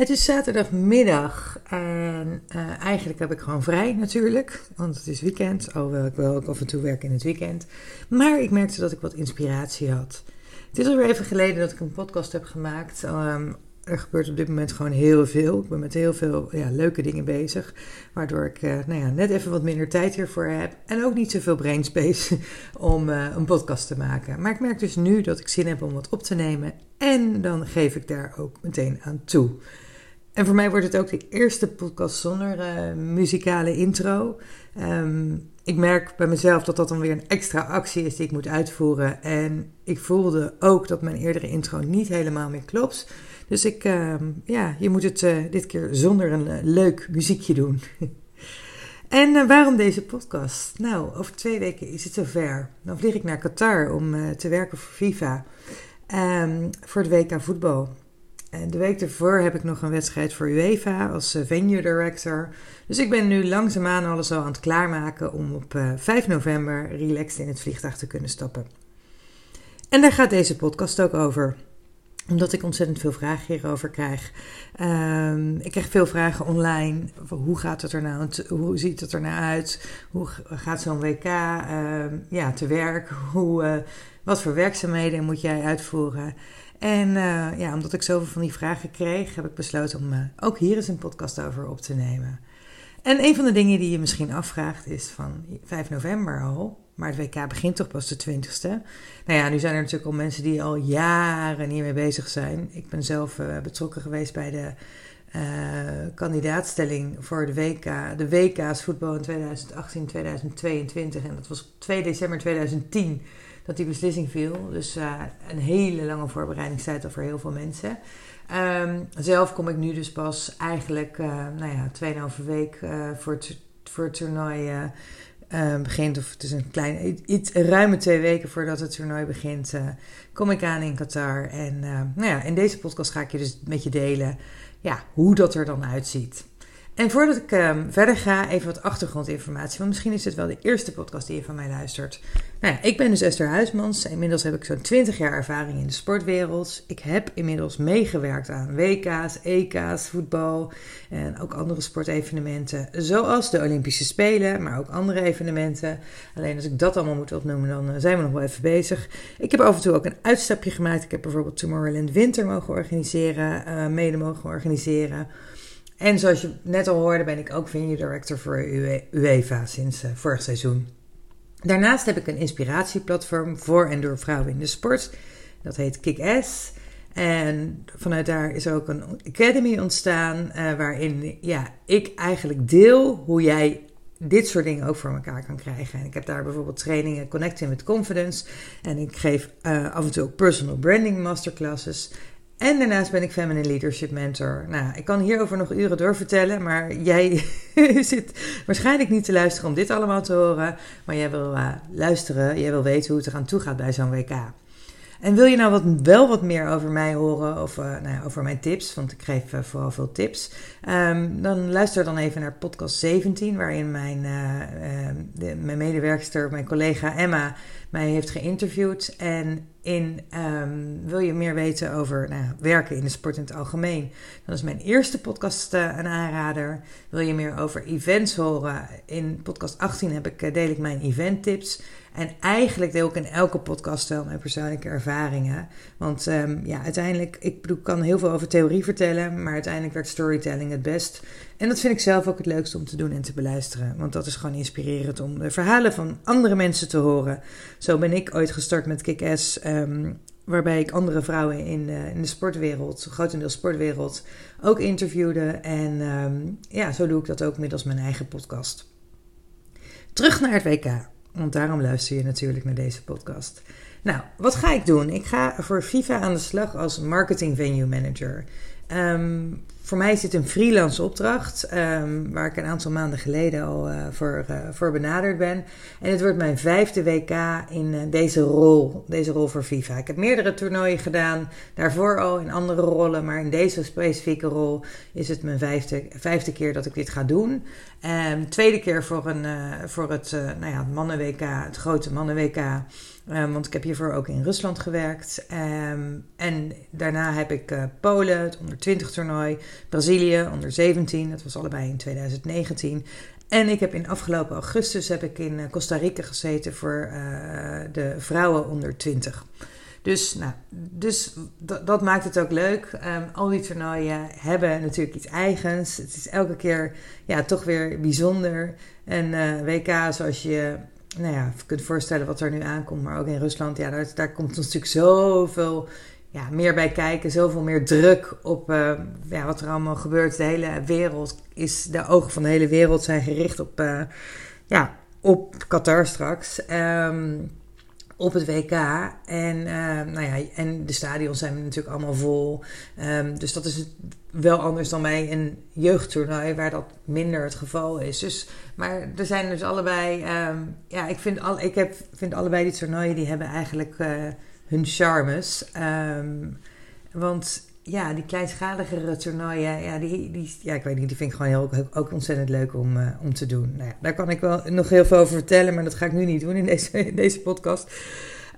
Het is zaterdagmiddag en uh, eigenlijk heb ik gewoon vrij natuurlijk, want het is weekend. Alhoewel ik wel af en toe werk in het weekend. Maar ik merkte dat ik wat inspiratie had. Het is alweer even geleden dat ik een podcast heb gemaakt. Um, er gebeurt op dit moment gewoon heel veel. Ik ben met heel veel ja, leuke dingen bezig. Waardoor ik uh, nou ja, net even wat minder tijd hiervoor heb. En ook niet zoveel brainspace om uh, een podcast te maken. Maar ik merk dus nu dat ik zin heb om wat op te nemen. En dan geef ik daar ook meteen aan toe. En voor mij wordt het ook de eerste podcast zonder uh, muzikale intro. Um, ik merk bij mezelf dat dat dan weer een extra actie is die ik moet uitvoeren. En ik voelde ook dat mijn eerdere intro niet helemaal meer klopt. Dus ik, uh, ja, je moet het uh, dit keer zonder een uh, leuk muziekje doen. en waarom deze podcast? Nou, over twee weken is het zover. Dan vlieg ik naar Qatar om te werken voor FIFA. Um, voor het WK voetbal. De week ervoor heb ik nog een wedstrijd voor UEFA als venue director. Dus ik ben nu langzaamaan alles al aan het klaarmaken om op 5 november relaxed in het vliegtuig te kunnen stappen. En daar gaat deze podcast ook over omdat ik ontzettend veel vragen hierover krijg. Um, ik krijg veel vragen online. Hoe gaat het er nou? Hoe ziet het er nou uit? Hoe gaat zo'n WK uh, ja, te werk? Hoe, uh, wat voor werkzaamheden moet jij uitvoeren? En uh, ja, omdat ik zoveel van die vragen kreeg, heb ik besloten om uh, ook hier eens een podcast over op te nemen. En een van de dingen die je misschien afvraagt is van 5 november al. Maar het WK begint toch pas de 20ste. Nou ja, nu zijn er natuurlijk al mensen die al jaren niet mee bezig zijn. Ik ben zelf uh, betrokken geweest bij de kandidaatstelling voor de WK. De WK's voetbal in 2018-2022. En dat was 2 december 2010 dat die beslissing viel. Dus uh, een hele lange voorbereidingstijd al voor heel veel mensen. Um, zelf kom ik nu dus pas eigenlijk, nou ja, 2,5 week voor, het, voor het toernooi uh, begint, of het is een klein, iets ruime twee weken voordat het toernooi begint, uh, kom ik aan in Qatar. En uh, nou ja, in deze podcast ga ik je dus met je delen ja, hoe dat er dan uitziet. En voordat ik um, verder ga, even wat achtergrondinformatie. Want misschien is dit wel de eerste podcast die je van mij luistert. Nou ja, ik ben dus Esther Huismans. Inmiddels heb ik zo'n 20 jaar ervaring in de sportwereld. Ik heb inmiddels meegewerkt aan WK's, EK's, voetbal en ook andere sportevenementen. Zoals de Olympische Spelen, maar ook andere evenementen. Alleen als ik dat allemaal moet opnoemen, dan uh, zijn we nog wel even bezig. Ik heb af en toe ook een uitstapje gemaakt. Ik heb bijvoorbeeld Tomorrowland Winter mogen organiseren, uh, mede mogen organiseren. En zoals je net al hoorde, ben ik ook venue director voor UEFA sinds uh, vorig seizoen. Daarnaast heb ik een inspiratieplatform voor en door vrouwen in de sport. Dat heet Kick-Ass. En vanuit daar is ook een academy ontstaan, uh, waarin ja, ik eigenlijk deel hoe jij dit soort dingen ook voor elkaar kan krijgen. En ik heb daar bijvoorbeeld trainingen Connecting with Confidence. En ik geef uh, af en toe ook personal branding masterclasses. En daarnaast ben ik Feminine Leadership Mentor. Nou, ik kan hierover nog uren doorvertellen, maar jij zit waarschijnlijk niet te luisteren om dit allemaal te horen. Maar jij wil uh, luisteren, jij wil weten hoe het er aan toe gaat bij zo'n WK. En wil je nou wat, wel wat meer over mij horen of uh, nou ja, over mijn tips, want ik geef uh, vooral veel tips, um, dan luister dan even naar podcast 17, waarin mijn, de, mijn medewerkster, mijn collega Emma, mij heeft geïnterviewd. En in, um, wil je meer weten over nou, werken in de sport in het algemeen, dan is mijn eerste podcast een aanrader. Wil je meer over events horen? In podcast 18 heb ik, deel ik mijn event tips. En eigenlijk deel ik in elke podcast wel mijn persoonlijke ervaringen. Want um, ja, uiteindelijk, ik bedoel, kan heel veel over theorie vertellen, maar uiteindelijk werkt storytelling het best. En dat vind ik zelf ook het leukste om te doen en te beluisteren. Want dat is gewoon inspirerend om de verhalen van andere mensen te horen. Zo ben ik ooit gestart met Kick-Ass. Um, waarbij ik andere vrouwen in de, in de sportwereld, grotendeels sportwereld, ook interviewde. En um, ja, zo doe ik dat ook middels mijn eigen podcast. Terug naar het WK. Want daarom luister je natuurlijk naar deze podcast. Nou, wat ga ik doen? Ik ga voor FIFA aan de slag als marketing venue manager. Um, voor mij is dit een freelance opdracht, um, waar ik een aantal maanden geleden al uh, voor, uh, voor benaderd ben. En het wordt mijn vijfde WK in uh, deze rol, deze rol voor FIFA. Ik heb meerdere toernooien gedaan, daarvoor al in andere rollen, maar in deze specifieke rol is het mijn vijfde, vijfde keer dat ik dit ga doen. Um, tweede keer voor, een, voor het, nou ja, het mannen-WK, het grote mannen-WK. Um, want ik heb hiervoor ook in Rusland gewerkt. Um, en daarna heb ik uh, Polen, het onder 20 toernooi. Brazilië onder 17, dat was allebei in 2019. En ik heb in afgelopen augustus heb ik in Costa Rica gezeten voor de vrouwen onder 20. Dus, nou, dus dat, maakt het ook leuk. Um, al die toernooien hebben natuurlijk iets eigens. Het is elke keer ja, toch weer bijzonder. En uh, WK, zoals je nou ja, kunt voorstellen wat er nu aankomt, maar ook in Rusland, ja, daar, daar komt natuurlijk zoveel ja, meer bij kijken, zoveel meer druk op uh, ja, wat er allemaal gebeurt. De hele wereld is, de ogen van de hele wereld zijn gericht op, uh, ja, op Qatar straks. Um, op het WK. En, uh, nou ja, en de stadions zijn natuurlijk allemaal vol. Um, dus dat is wel anders dan bij een jeugdtoernooi, waar dat minder het geval is. Dus, maar er zijn dus allebei. Um, ja, ik vind, al, ik heb, vind allebei die toernooien die hebben eigenlijk uh, hun charmes. Want ja, die kleinschaligere toernooien, ja, die, die, ja, ik weet niet, die vind ik gewoon heel, ook ontzettend leuk om, uh, om te doen. Nou ja, daar kan ik wel nog heel veel over vertellen, maar dat ga ik nu niet doen in deze, deze podcast.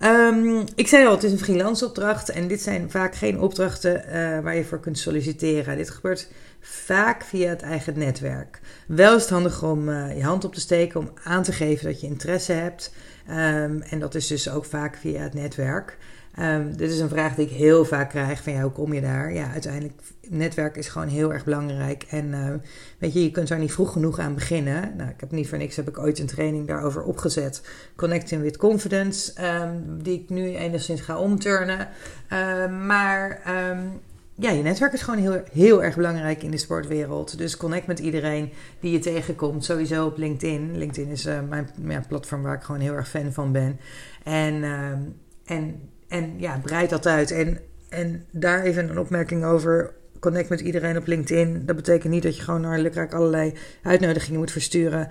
Um, ik zei al, het is een freelance opdracht en dit zijn vaak geen opdrachten uh, waar je voor kunt solliciteren. Dit gebeurt vaak via het eigen netwerk. Wel is het handig om uh, je hand op te steken, om aan te geven dat je interesse hebt. Um, en dat is dus ook vaak via het netwerk. Um, dit is een vraag die ik heel vaak krijg: van ja, hoe kom je daar? Ja, uiteindelijk, netwerk is gewoon heel erg belangrijk. En uh, weet je, je kunt daar niet vroeg genoeg aan beginnen. Nou, ik heb niet voor niks heb ik ooit een training daarover opgezet: Connecting with Confidence, um, die ik nu enigszins ga omturnen. Maar ja, je netwerk is gewoon heel, heel erg belangrijk in de sportwereld. Dus connect met iedereen die je tegenkomt. Sowieso op LinkedIn. LinkedIn is uh, mijn ja, platform waar ik gewoon heel erg fan van ben. En, en en ja, breid dat uit. En, en daar even een opmerking over. Connect met iedereen op LinkedIn. Dat betekent niet dat je gewoon naar allerlei uitnodigingen moet versturen.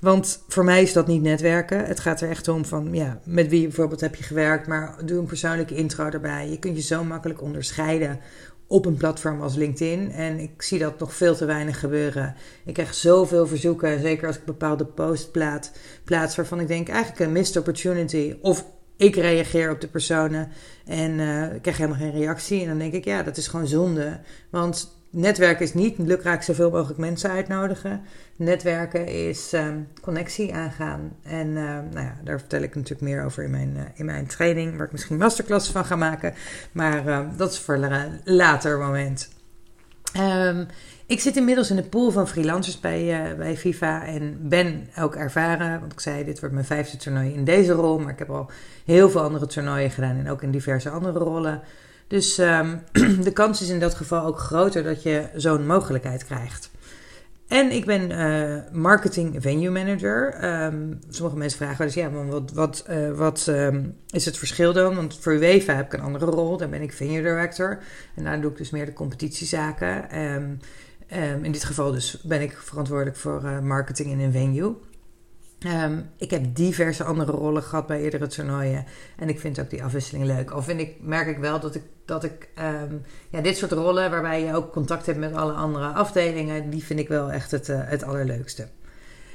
Want voor mij is dat niet netwerken. Het gaat er echt om van, ja, met wie bijvoorbeeld heb je gewerkt, maar doe een persoonlijke intro erbij. Je kunt je zo makkelijk onderscheiden op een platform als LinkedIn. En ik zie dat nog veel te weinig gebeuren. Ik krijg zoveel verzoeken, zeker als ik bepaalde post plaats, plaats waarvan ik denk eigenlijk een missed opportunity. Of ik reageer op de personen en uh, ik krijg helemaal geen reactie. En dan denk ik, ja, dat is gewoon zonde. Want netwerken is niet lukraak zoveel mogelijk mensen uitnodigen. Netwerken is um, connectie aangaan. En uh, nou ja, daar vertel ik natuurlijk meer over in mijn, uh, in mijn training, waar ik misschien masterclass van ga maken. Maar dat is voor een later moment. Um, ik zit inmiddels in de pool van freelancers bij, uh, bij FIFA en ben ook ervaren. Want ik zei, dit wordt mijn vijfde toernooi in deze rol. Maar ik heb al heel veel andere toernooien gedaan en ook in diverse andere rollen. Dus um, de kans is in dat geval ook groter dat je zo'n mogelijkheid krijgt. En ik ben uh, marketing venue manager. Um, sommige mensen vragen wel eens, ja, maar wat, wat, uh, wat um, is het verschil dan? Want voor UEFA heb ik een andere rol. Daar ben ik venue director. En daar doe ik dus meer de competitiezaken. Um, in dit geval dus ben ik verantwoordelijk voor uh, marketing in een venue. Um, ik heb diverse andere rollen gehad bij eerdere toernooien. En ik vind ook die afwisseling leuk. Al ik, merk ik wel dat ik, dat ik um, ja, dit soort rollen, waarbij je ook contact hebt met alle andere afdelingen, die vind ik wel echt het, uh, het allerleukste.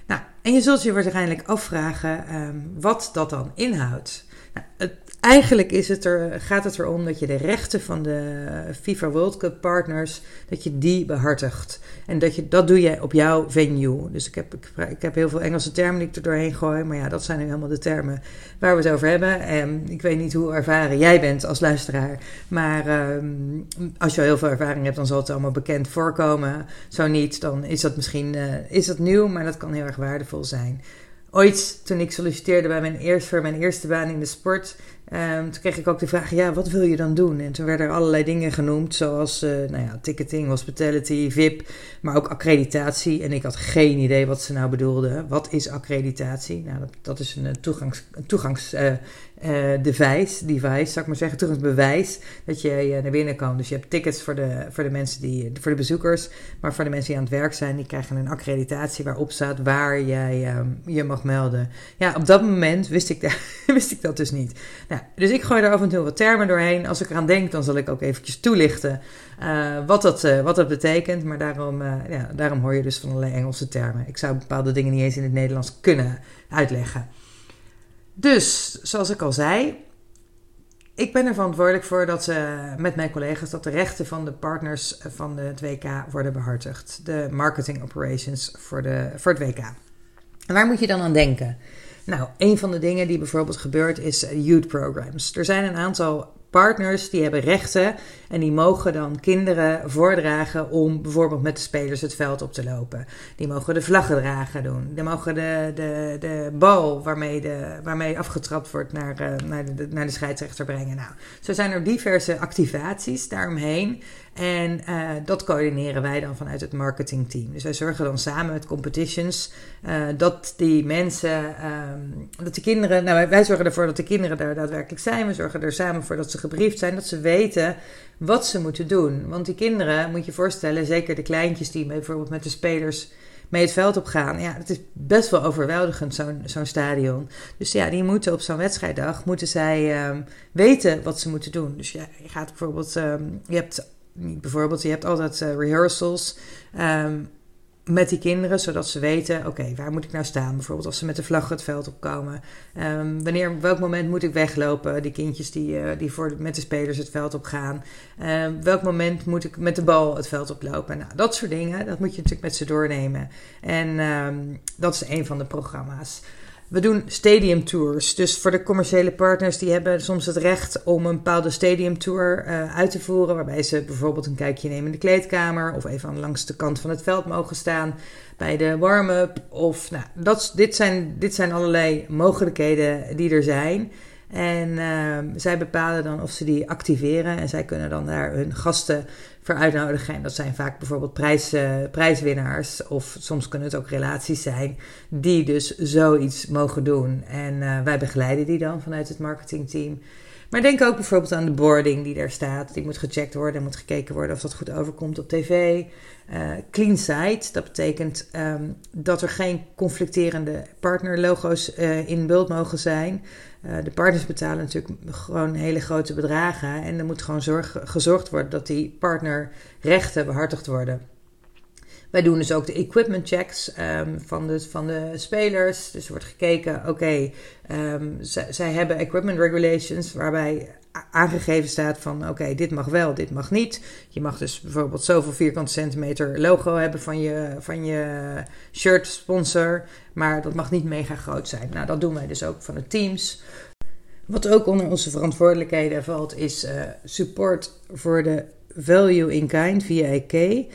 Nou, en je zult je waarschijnlijk afvragen wat dat dan inhoudt. Nou, het, eigenlijk is het er, gaat het erom dat je de rechten van de FIFA World Cup partners, dat je die behartigt. En dat, je, dat doe je op jouw venue. Dus ik heb, ik, heb heel veel Engelse termen die ik er doorheen gooi. Maar ja, dat zijn nu helemaal de termen waar we het over hebben. En ik weet niet hoe ervaren jij bent als luisteraar. Maar um, als je al heel veel ervaring hebt, dan zal het allemaal bekend voorkomen. Zo niet, dan is dat misschien uh, is dat nieuw, maar dat kan heel erg waardevol zijn. Ooit, toen ik solliciteerde bij mijn eerste, voor mijn eerste baan in de sport, Um, toen kreeg ik ook de vraag, ja, wat wil je dan doen? En toen werden er allerlei dingen genoemd, zoals uh, nou ja, ticketing, hospitality, VIP, maar ook accreditatie. En ik had geen idee wat ze nou bedoelden. Wat is accreditatie? Nou, dat, dat is een toegangs, toegangs uh, device, device, zou ik maar zeggen, toegangsbewijs dat je naar binnen kan. Dus je hebt tickets voor de, voor de mensen die, voor de bezoekers, maar voor de mensen die aan het werk zijn, die krijgen een accreditatie waarop staat waar jij um, je mag melden. Ja, op dat moment wist ik, wist ik dat dus niet. Nou, dus ik gooi er af en toe wat termen doorheen. Als ik eraan denk, dan zal ik ook eventjes toelichten uh, wat, dat, wat dat betekent. Maar daarom, ja, daarom hoor je dus van allerlei Engelse termen. Ik zou bepaalde dingen niet eens in het Nederlands kunnen uitleggen. Dus, zoals ik al zei, ik ben er verantwoordelijk voor dat ze met mijn collega's dat de rechten van de partners van het WK worden behartigd. De marketing operations voor, de, voor het WK. En waar moet je dan aan denken? Nou, een van de dingen die bijvoorbeeld gebeurt is youth programs. Er zijn een aantal partners die hebben rechten en die mogen dan kinderen voordragen om bijvoorbeeld met de spelers het veld op te lopen. Die mogen de vlaggen dragen doen. Die mogen de, de, de bal waarmee, de, waarmee afgetrapt wordt naar, uh, naar, de, naar de scheidsrechter brengen. Nou, zo zijn er diverse activaties daaromheen. En uh, dat coördineren wij dan vanuit het marketingteam. Dus wij zorgen dan samen met competitions uh, dat die mensen, um, dat de kinderen, nou wij zorgen ervoor dat de kinderen daar daadwerkelijk zijn. We zorgen er samen voor dat ze gebriefd zijn, dat ze weten wat ze moeten doen. Want die kinderen, moet je voorstellen, zeker de kleintjes die bijvoorbeeld met de spelers mee het veld op gaan. Ja, het is best wel overweldigend, zo'n stadion. Dus ja, die moeten op zo'n wedstrijddag, moeten zij um, weten wat ze moeten doen. Dus ja, je gaat bijvoorbeeld, um, je hebt bijvoorbeeld, je hebt altijd uh, rehearsals um, met die kinderen, zodat ze weten, oké, waar moet ik nou staan? Bijvoorbeeld als ze met de vlag het veld opkomen. Um, wanneer, welk moment moet ik weglopen? Die kindjes die, uh, die voor, met de spelers het veld op gaan. Um, welk moment moet ik met de bal het veld oplopen? Nou, dat soort dingen, dat moet je natuurlijk met ze doornemen. En dat is een van de programma's. We doen stadium tours. Dus voor de commerciële partners, die hebben soms het recht om een bepaalde stadium tour uh, uit te voeren. Waarbij ze bijvoorbeeld een kijkje nemen in de kleedkamer. Of even langs de kant van het veld mogen staan bij de warm-up. Of nou, dit, zijn, dit zijn allerlei mogelijkheden die er zijn. En uh, zij bepalen dan of ze die activeren. En zij kunnen dan daar hun gasten voor uitnodigen. En dat zijn vaak bijvoorbeeld prijs, uh, prijswinnaars. Of soms kunnen het ook relaties zijn. Die dus zoiets mogen doen. En uh, wij begeleiden die dan vanuit het marketingteam. Maar denk ook bijvoorbeeld aan de boarding die daar staat. Die moet gecheckt worden. moet gekeken worden of dat goed overkomt op tv. Uh, clean site, dat betekent um, dat er geen conflicterende partnerlogo's in beeld mogen zijn. Uh, de partners betalen natuurlijk gewoon hele grote bedragen. En er moet gewoon zorg, gezorgd worden dat die partnerrechten behartigd worden. Wij doen dus ook de equipment checks um, van, de, van de spelers. Dus er wordt gekeken, oké, um, zij hebben equipment regulations waarbij aangegeven staat van oké, dit mag wel, dit mag niet. Je mag dus bijvoorbeeld zoveel vierkante centimeter logo hebben van je, van je shirt sponsor, maar dat mag niet mega groot zijn. Nou, dat doen wij dus ook van de teams. Wat ook onder onze verantwoordelijkheden valt, is uh, support voor de value in kind via EK.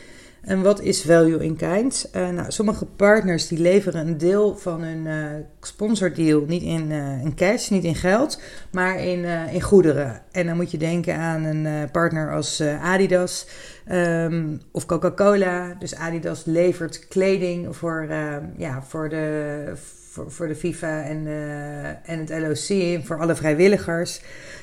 En wat is value in kind? Uh, nou, sommige partners die leveren een deel van hun uh, sponsordeal niet in, uh, in cash, niet in geld, maar in, in goederen. En dan moet je denken aan een partner als Adidas um, of Coca-Cola. Dus Adidas levert kleding voor, ja, voor de voor, voor de FIFA en, uh, en het LOC, voor alle vrijwilligers.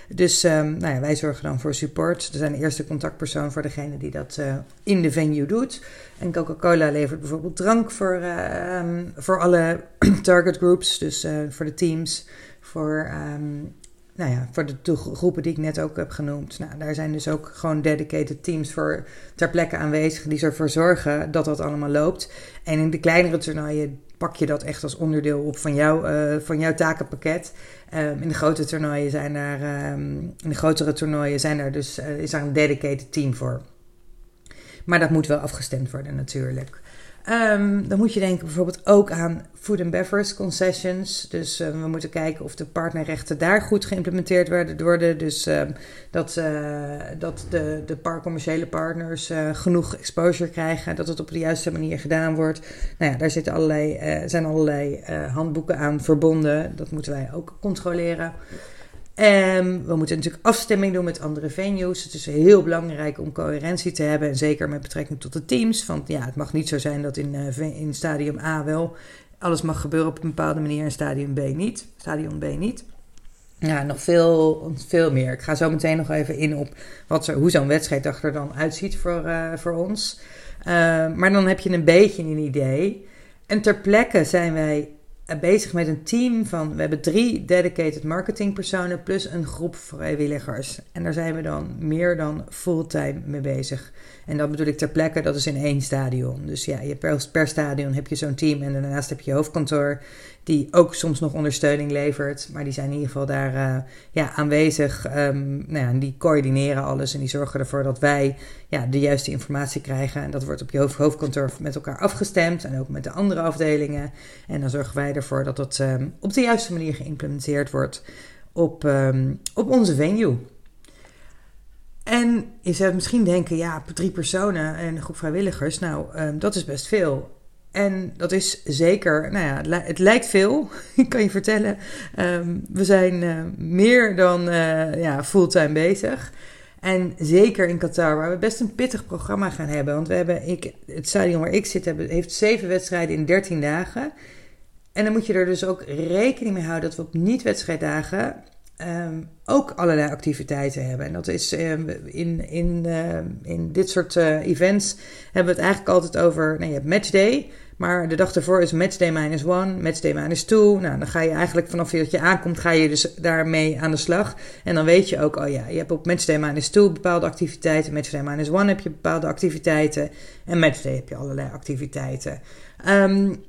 Dus um, nou ja, wij zorgen dan voor support. Er zijn de eerste contactpersoon voor degene die dat uh, in de venue doet. En Coca-Cola levert bijvoorbeeld drank voor, uh, um, voor alle target groups, dus voor de teams, voor um, nou ja, voor de groepen die ik net ook heb genoemd. Nou, daar zijn dus ook gewoon dedicated teams voor ter plekke aanwezig die ervoor zorgen dat dat allemaal loopt. En in de kleinere toernooien pak je dat echt als onderdeel op van, jou, uh, van jouw takenpakket. Um, in de grote toernooien zijn daar, um, in de grotere toernooien zijn er dus, uh, is daar een dedicated team voor. Maar dat moet wel afgestemd worden natuurlijk. Um, dan moet je denken bijvoorbeeld ook aan food and beverage concessions. Dus uh, we moeten kijken of de partnerrechten daar goed geïmplementeerd worden. Dus uh, dat, uh, dat de, de par commerciële partners genoeg exposure krijgen. Dat het op de juiste manier gedaan wordt. Nou ja, daar zitten allerlei, zijn allerlei handboeken aan verbonden. Dat moeten wij ook controleren. Um, we moeten natuurlijk afstemming doen met andere venues. Het is heel belangrijk om coherentie te hebben. En zeker met betrekking tot de teams. Want ja, het mag niet zo zijn dat in, uh, in stadium A wel alles mag gebeuren op een bepaalde manier. En stadium B niet. Stadion B niet. Ja, nog veel, veel meer. Ik ga zo meteen nog even in op wat er, hoe zo'n wedstrijddag er dan uitziet voor, uh, voor ons. Uh, maar dan heb je een beetje een idee. En ter plekke zijn wij bezig met een team van, we hebben drie dedicated marketingpersonen plus een groep vrijwilligers. En daar zijn we dan meer dan fulltime mee bezig. En dat bedoel ik ter plekke, dat is in één stadion. Dus ja, je per, per stadion heb je zo'n team en daarnaast heb je hoofdkantoor die ook soms nog ondersteuning levert. Maar die zijn in ieder geval daar uh, ja, aanwezig. Um, nou ja, die coördineren alles en die zorgen ervoor dat wij ja, de juiste informatie krijgen. En dat wordt op je hoofd, hoofdkantoor met elkaar afgestemd en ook met de andere afdelingen. En dan zorgen wij ervoor dat dat um, op de juiste manier geïmplementeerd wordt op, um, op onze venue. En je zou misschien denken, ja, drie personen en een groep vrijwilligers, nou, um, dat is best veel. En dat is zeker, nou ja, het lijkt veel, ik kan je vertellen. We zijn meer dan uh, ja, fulltime bezig. En zeker in Qatar, waar we best een pittig programma gaan hebben. Want we hebben, ik, het stadion waar ik zit, heeft zeven wedstrijden in 13 dagen. En dan moet je er dus ook rekening mee houden dat we op niet-wedstrijddagen um, ook allerlei activiteiten hebben. En dat is um, in, in, uh, in dit soort uh, events hebben we het eigenlijk altijd over. Nou, je hebt matchday. Maar de dag ervoor is matchday minus one, matchday minus two. Nou, dan ga je eigenlijk vanaf dat je aankomt, ga je dus daarmee aan de slag. En dan weet je ook, oh ja, je hebt op matchday minus two bepaalde activiteiten. Matchday minus one heb je bepaalde activiteiten. En matchday heb je allerlei activiteiten. Um,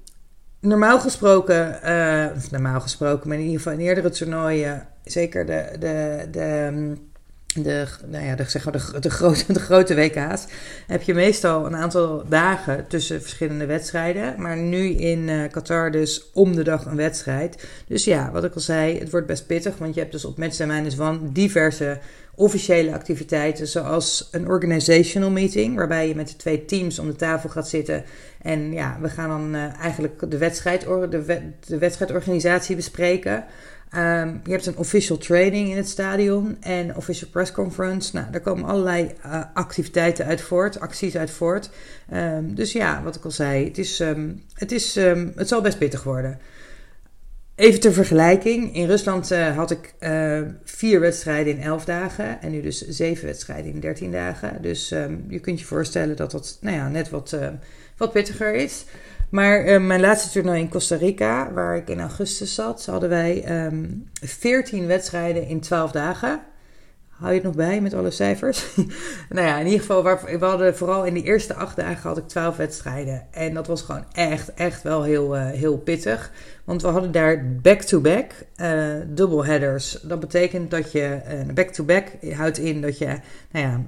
normaal gesproken, uh, of normaal gesproken, maar in ieder geval in eerdere toernooien, zeker de, de, de, de, nou ja, de, zeg maar de, de, grote, de grote WK's, heb je meestal een aantal dagen tussen verschillende wedstrijden. Maar nu in uh, Qatar dus om de dag een wedstrijd. Dus ja, wat ik al zei, het wordt best pittig, want je hebt dus op Matchday Minus One diverse officiële activiteiten, zoals een organizational meeting, waarbij je met de twee teams om de tafel gaat zitten. En ja, we gaan dan uh, eigenlijk de, wedstrijd, de, de wedstrijdorganisatie bespreken. Um, je hebt een official training in het stadion en official press conference. Nou, daar komen allerlei uh, activiteiten uit voort, acties uit voort. Um, dus ja, wat ik al zei, het, is, um, het, is, het zal best pittig worden. Even ter vergelijking. In Rusland uh, had ik uh, vier wedstrijden in elf dagen. En nu dus zeven wedstrijden in dertien dagen. Dus je kunt je voorstellen dat dat nou ja, net wat, wat pittiger is. Maar mijn laatste toernooi in Costa Rica, waar ik in augustus zat, hadden wij um, 14 wedstrijden in 12 dagen. Hou je het nog bij met alle cijfers? nou ja, in ieder geval, we hadden vooral in die eerste acht dagen had ik twaalf wedstrijden. En dat was gewoon echt, echt wel heel, uh, heel pittig. Want we hadden daar back-to-back uh, doubleheaders. Dat betekent dat je, uh, back-to-back houdt in dat je, nou ja,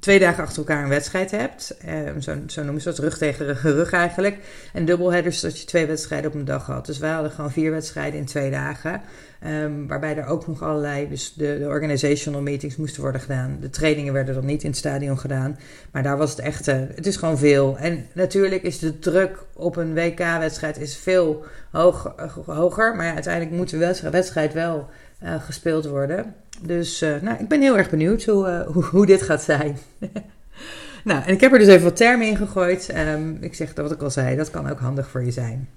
twee dagen achter elkaar een wedstrijd hebt. Um, zo, zo noemen ze dat, rug tegen rug eigenlijk. En dubbelheaders dat je twee wedstrijden op een dag had. Dus wij hadden gewoon vier wedstrijden in twee dagen. Um, waarbij er ook nog allerlei, dus de, de, organizational meetings moesten worden gedaan. De trainingen werden dan niet in het stadion gedaan. Maar daar was het echt, het is gewoon veel. En natuurlijk is de druk op een WK-wedstrijd is veel hoog, hoger. Maar uiteindelijk moet de wedstrijd wel uh, gespeeld worden. Dus uh, nou, ik ben heel erg benieuwd hoe, hoe, dit gaat zijn. nou, en ik heb er dus even wat termen in gegooid. Um, ik zeg dat wat ik al zei, dat kan ook handig voor je zijn.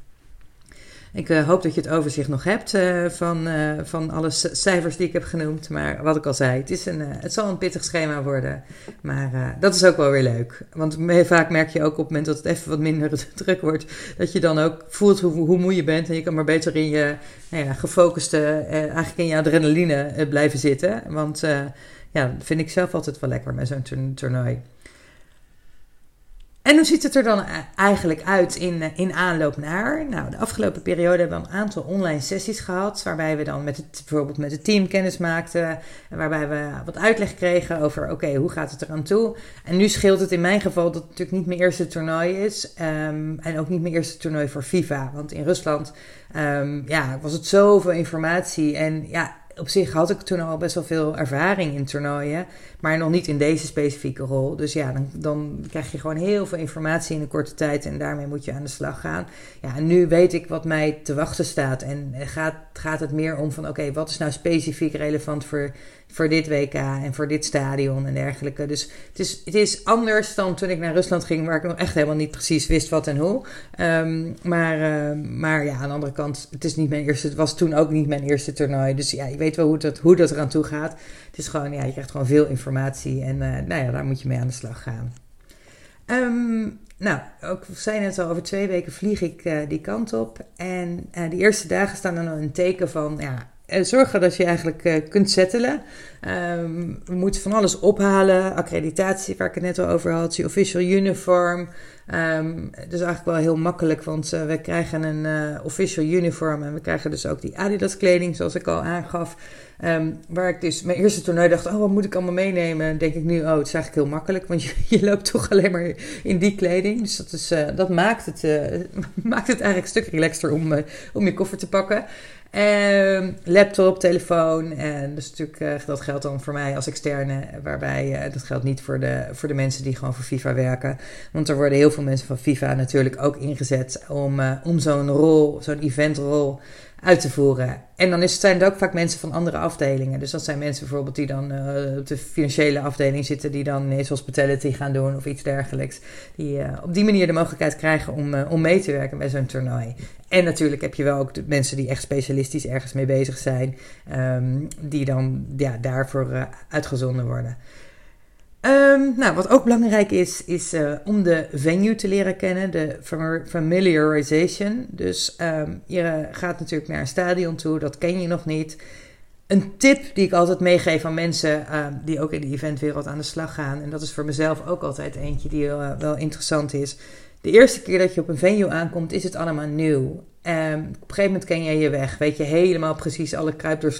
Ik uh, hoop dat je het overzicht nog hebt uh, van, uh, van alle cijfers die ik heb genoemd. Maar wat ik al zei, het, is een, het zal een pittig schema worden. Maar dat is ook wel weer leuk. Want vaak merk je ook op het moment dat het even wat minder druk wordt, dat je dan ook voelt hoe, hoe moe je bent. En je kan maar beter in je nou ja, gefocuste, eigenlijk in je adrenaline blijven zitten. Want ja, dat vind ik zelf altijd wel lekker met zo'n toernooi. En hoe ziet het er dan eigenlijk uit in, eh, in aanloop naar? Nou, de afgelopen periode hebben we een aantal online sessies gehad. Waarbij we dan met het, bijvoorbeeld met het team kennis maakten. En waarbij we wat uitleg kregen over: oké, hoe gaat het eraan toe? En nu scheelt het in mijn geval dat het natuurlijk niet mijn eerste toernooi is. Um, en ook niet mijn eerste toernooi voor FIFA. Want in Rusland um, ja, was het zoveel informatie. En ja, op zich had ik toen al best wel veel ervaring in toernooien, maar nog niet in deze specifieke rol. Dus ja, dan, dan krijg je gewoon heel veel informatie in een korte tijd en daarmee moet je aan de slag gaan. Ja, en nu weet ik wat mij te wachten staat en gaat, gaat het meer om van oké, wat is nou specifiek relevant voor voor dit WK en voor dit stadion en dergelijke. Dus het is, het is anders dan toen ik naar Rusland ging, waar ik nog echt helemaal niet precies wist wat en hoe. Um, maar, uh, maar ja, aan de andere kant, het, is niet mijn eerste, het was toen ook niet mijn eerste toernooi. Dus ja, je weet wel hoe dat, hoe dat eraan toe gaat. Het is gewoon, ja, je krijgt gewoon veel informatie en uh, nou ja, daar moet je mee aan de slag gaan. Ehm, nou, ook zijn net al, over twee weken vlieg ik uh, die kant op. En uh, die eerste dagen staan dan een teken van, ja, zorgen dat je eigenlijk kunt settelen. Um, we moeten van alles ophalen. Accreditatie, waar ik het net al over had. Je official uniform. Um, dat is eigenlijk wel heel makkelijk, want uh, we krijgen een official uniform en we krijgen dus ook die Adidas kleding, zoals ik al aangaf. Um, waar ik dus mijn eerste toernooi dacht, oh wat moet ik allemaal meenemen? Denk ik nu, oh het is eigenlijk heel makkelijk, want je, je loopt toch alleen maar in die kleding. Dus dat, is, dat maakt, het, maakt het eigenlijk een stuk relaxter om, om je koffer te pakken. Um, laptop, telefoon. En dus natuurlijk, uh, dat geldt dan voor mij als externe. Waarbij uh, dat geldt niet voor de, voor de mensen die gewoon voor FIFA werken. Want er worden heel veel mensen van FIFA natuurlijk ook ingezet om, uh, om zo'n rol, zo'n eventrol uit te voeren. En dan is, zijn het ook vaak mensen van andere afdelingen. Dus dat zijn mensen bijvoorbeeld die dan uh, op de financiële afdeling zitten, die dan ineens hospitality gaan doen of iets dergelijks. Die uh, op die manier de mogelijkheid krijgen om, uh, om mee te werken bij zo'n toernooi. En natuurlijk heb je wel ook de mensen die echt specialistisch ergens mee bezig zijn, um, die dan ja, daarvoor uitgezonden worden. Um, nou, wat ook belangrijk is, is uh, om de venue te leren kennen, de familiarization. Dus um, je gaat natuurlijk naar een stadion toe, dat ken je nog niet. Een tip die ik altijd meegeef aan mensen uh, die ook in de eventwereld aan de slag gaan, en dat is voor mezelf ook altijd eentje die uh, wel interessant is. De eerste keer dat je op een venue aankomt, is het allemaal nieuw. Um, op een gegeven moment ken je je weg. Weet je helemaal precies alle kruip door.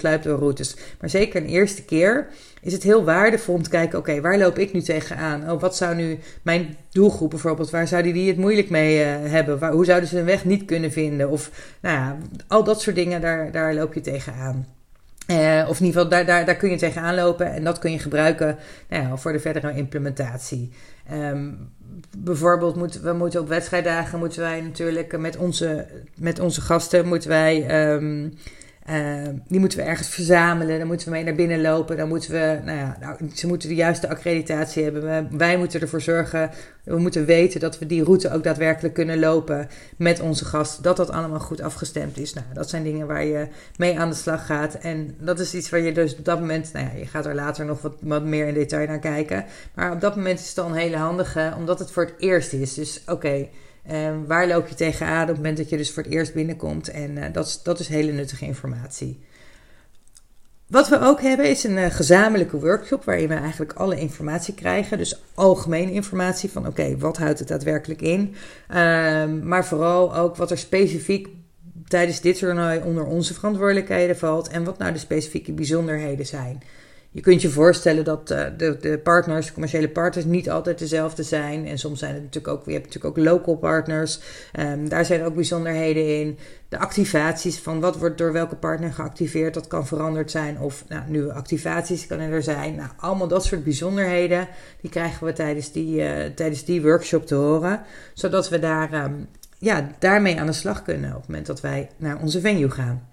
Maar zeker een eerste keer is het heel waardevol om te kijken: oké, waar loop ik nu tegenaan? Oh, wat zou nu mijn doelgroep bijvoorbeeld, waar zouden die het moeilijk mee uh, hebben? Waar, hoe zouden ze een weg niet kunnen vinden? Of nou ja, al dat soort dingen, daar, daar loop je tegenaan. Uh, of in ieder geval, daar, daar, daar kun je tegenaan lopen en dat kun je gebruiken nou ja, voor de verdere implementatie. Um, bijvoorbeeld, moeten, we moeten op wedstrijddagen moeten wij natuurlijk met onze, met onze gasten moeten wij. Um, uh, die moeten we ergens verzamelen, dan moeten we mee naar binnen lopen, dan moeten we, nou ja, nou, ze moeten de juiste accreditatie hebben. Wij moeten ervoor zorgen, we moeten weten dat we die route ook daadwerkelijk kunnen lopen met onze gasten, dat dat allemaal goed afgestemd is. Nou, dat zijn dingen waar je mee aan de slag gaat. En dat is iets waar je dus op dat moment, nou ja, je gaat er later nog wat, wat meer in detail naar kijken. Maar op dat moment is het al een hele handige, omdat het voor het eerst is. Dus oké. Um, waar loop je tegenaan op het moment dat je dus voor het eerst binnenkomt? En uh, dat, is, dat is hele nuttige informatie. Wat we ook hebben is een uh, gezamenlijke workshop waarin we eigenlijk alle informatie krijgen. Dus algemene informatie van oké, wat houdt het daadwerkelijk in? Um, maar vooral ook wat er specifiek tijdens dit toernooi onder onze verantwoordelijkheden valt. En wat nou de specifieke bijzonderheden zijn je kunt je voorstellen dat uh, de, de partners, de commerciële partners, niet altijd dezelfde zijn. En soms zijn het natuurlijk ook, je hebt natuurlijk ook local partners. Um, daar zijn ook bijzonderheden in. De activaties van wat wordt door welke partner geactiveerd, dat kan veranderd zijn. Of nou, nieuwe activaties kan er zijn. Nou, allemaal dat soort bijzonderheden, die krijgen we tijdens die, uh, tijdens die workshop te horen. Zodat we daar, um, ja, daarmee aan de slag kunnen op het moment dat wij naar onze venue gaan.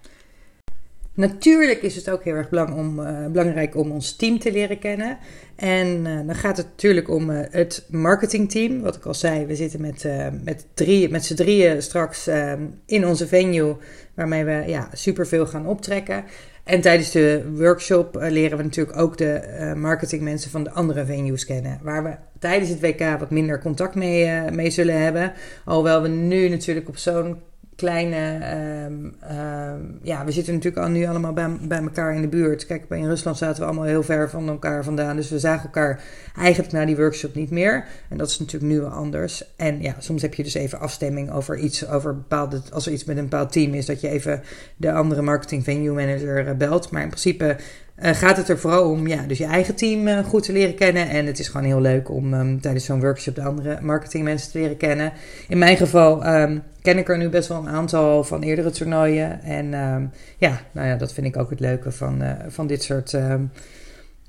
Natuurlijk is het ook heel erg om, uh, belangrijk om ons team te leren kennen. En uh, dan gaat het natuurlijk om uh, het marketingteam. Wat ik al zei, we zitten met, met, drie, met z'n drieën straks in onze venue. Waarmee we ja, superveel gaan optrekken. En tijdens de workshop leren we natuurlijk ook de marketingmensen van de andere venues kennen. Waar we tijdens het WK wat minder contact mee, mee zullen hebben. Alhoewel we nu natuurlijk op zo'n kleine. Um, um, ja, we zitten natuurlijk al nu allemaal bij, bij elkaar in de buurt. Kijk, in Rusland zaten we allemaal heel ver van elkaar vandaan. Dus we zagen elkaar eigenlijk na die workshop niet meer. En dat is natuurlijk nu wel anders. En ja, soms heb je dus even afstemming over iets. Over bepaalde, als er iets met een bepaald team is, dat je even de andere marketing venue manager eh, belt. Maar in principe uh, gaat het er vooral om ja, dus je eigen team uh, goed te leren kennen. En het is gewoon heel leuk om um, tijdens zo'n workshop de andere marketingmensen te leren kennen. In mijn geval um, ken ik er nu best wel een aantal van eerdere toernooien. En um, ja, nou ja, dat vind ik ook het leuke van, uh, van, dit, soort,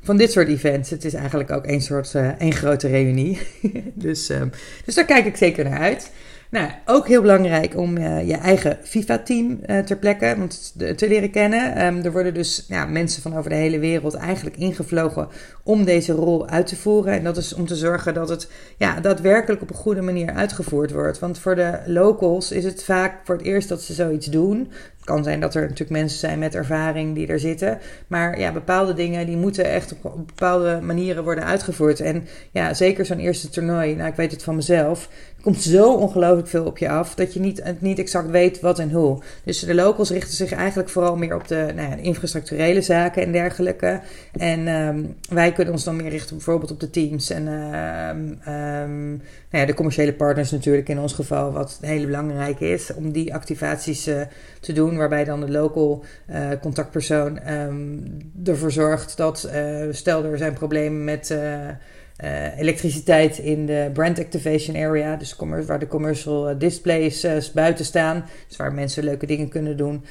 van dit soort events. Het is eigenlijk ook één soort één grote reunie. dus, dus daar kijk ik zeker naar uit. Nou, ook heel belangrijk om uh, je eigen FIFA-team uh, ter plekke want, te leren kennen. Um, er worden dus ja, mensen van over de hele wereld eigenlijk ingevlogen om deze rol uit te voeren. En dat is om te zorgen dat het ja, daadwerkelijk op een goede manier uitgevoerd wordt. Want voor de locals is het vaak voor het eerst dat ze zoiets doen kan zijn dat er natuurlijk mensen zijn met ervaring die er zitten. Maar ja, bepaalde dingen die moeten echt op bepaalde manieren worden uitgevoerd. En ja, zeker zo'n eerste toernooi, nou ik weet het van mezelf. Er komt zo ongelooflijk veel op je af dat je niet, niet exact weet wat en hoe. Dus de locals richten zich eigenlijk vooral meer op de, nou ja, infrastructurele zaken en dergelijke. En um, wij kunnen ons dan meer richten bijvoorbeeld op de teams en um, um, nou ja, de commerciële partners natuurlijk in ons geval, wat heel belangrijk is om die activaties uh, te doen, waarbij dan de local uh, contactpersoon ervoor zorgt dat, uh, stel er zijn problemen met uh, elektriciteit in de brand activation area, dus waar de commercial eh, displays buiten staan, dus waar mensen leuke dingen kunnen doen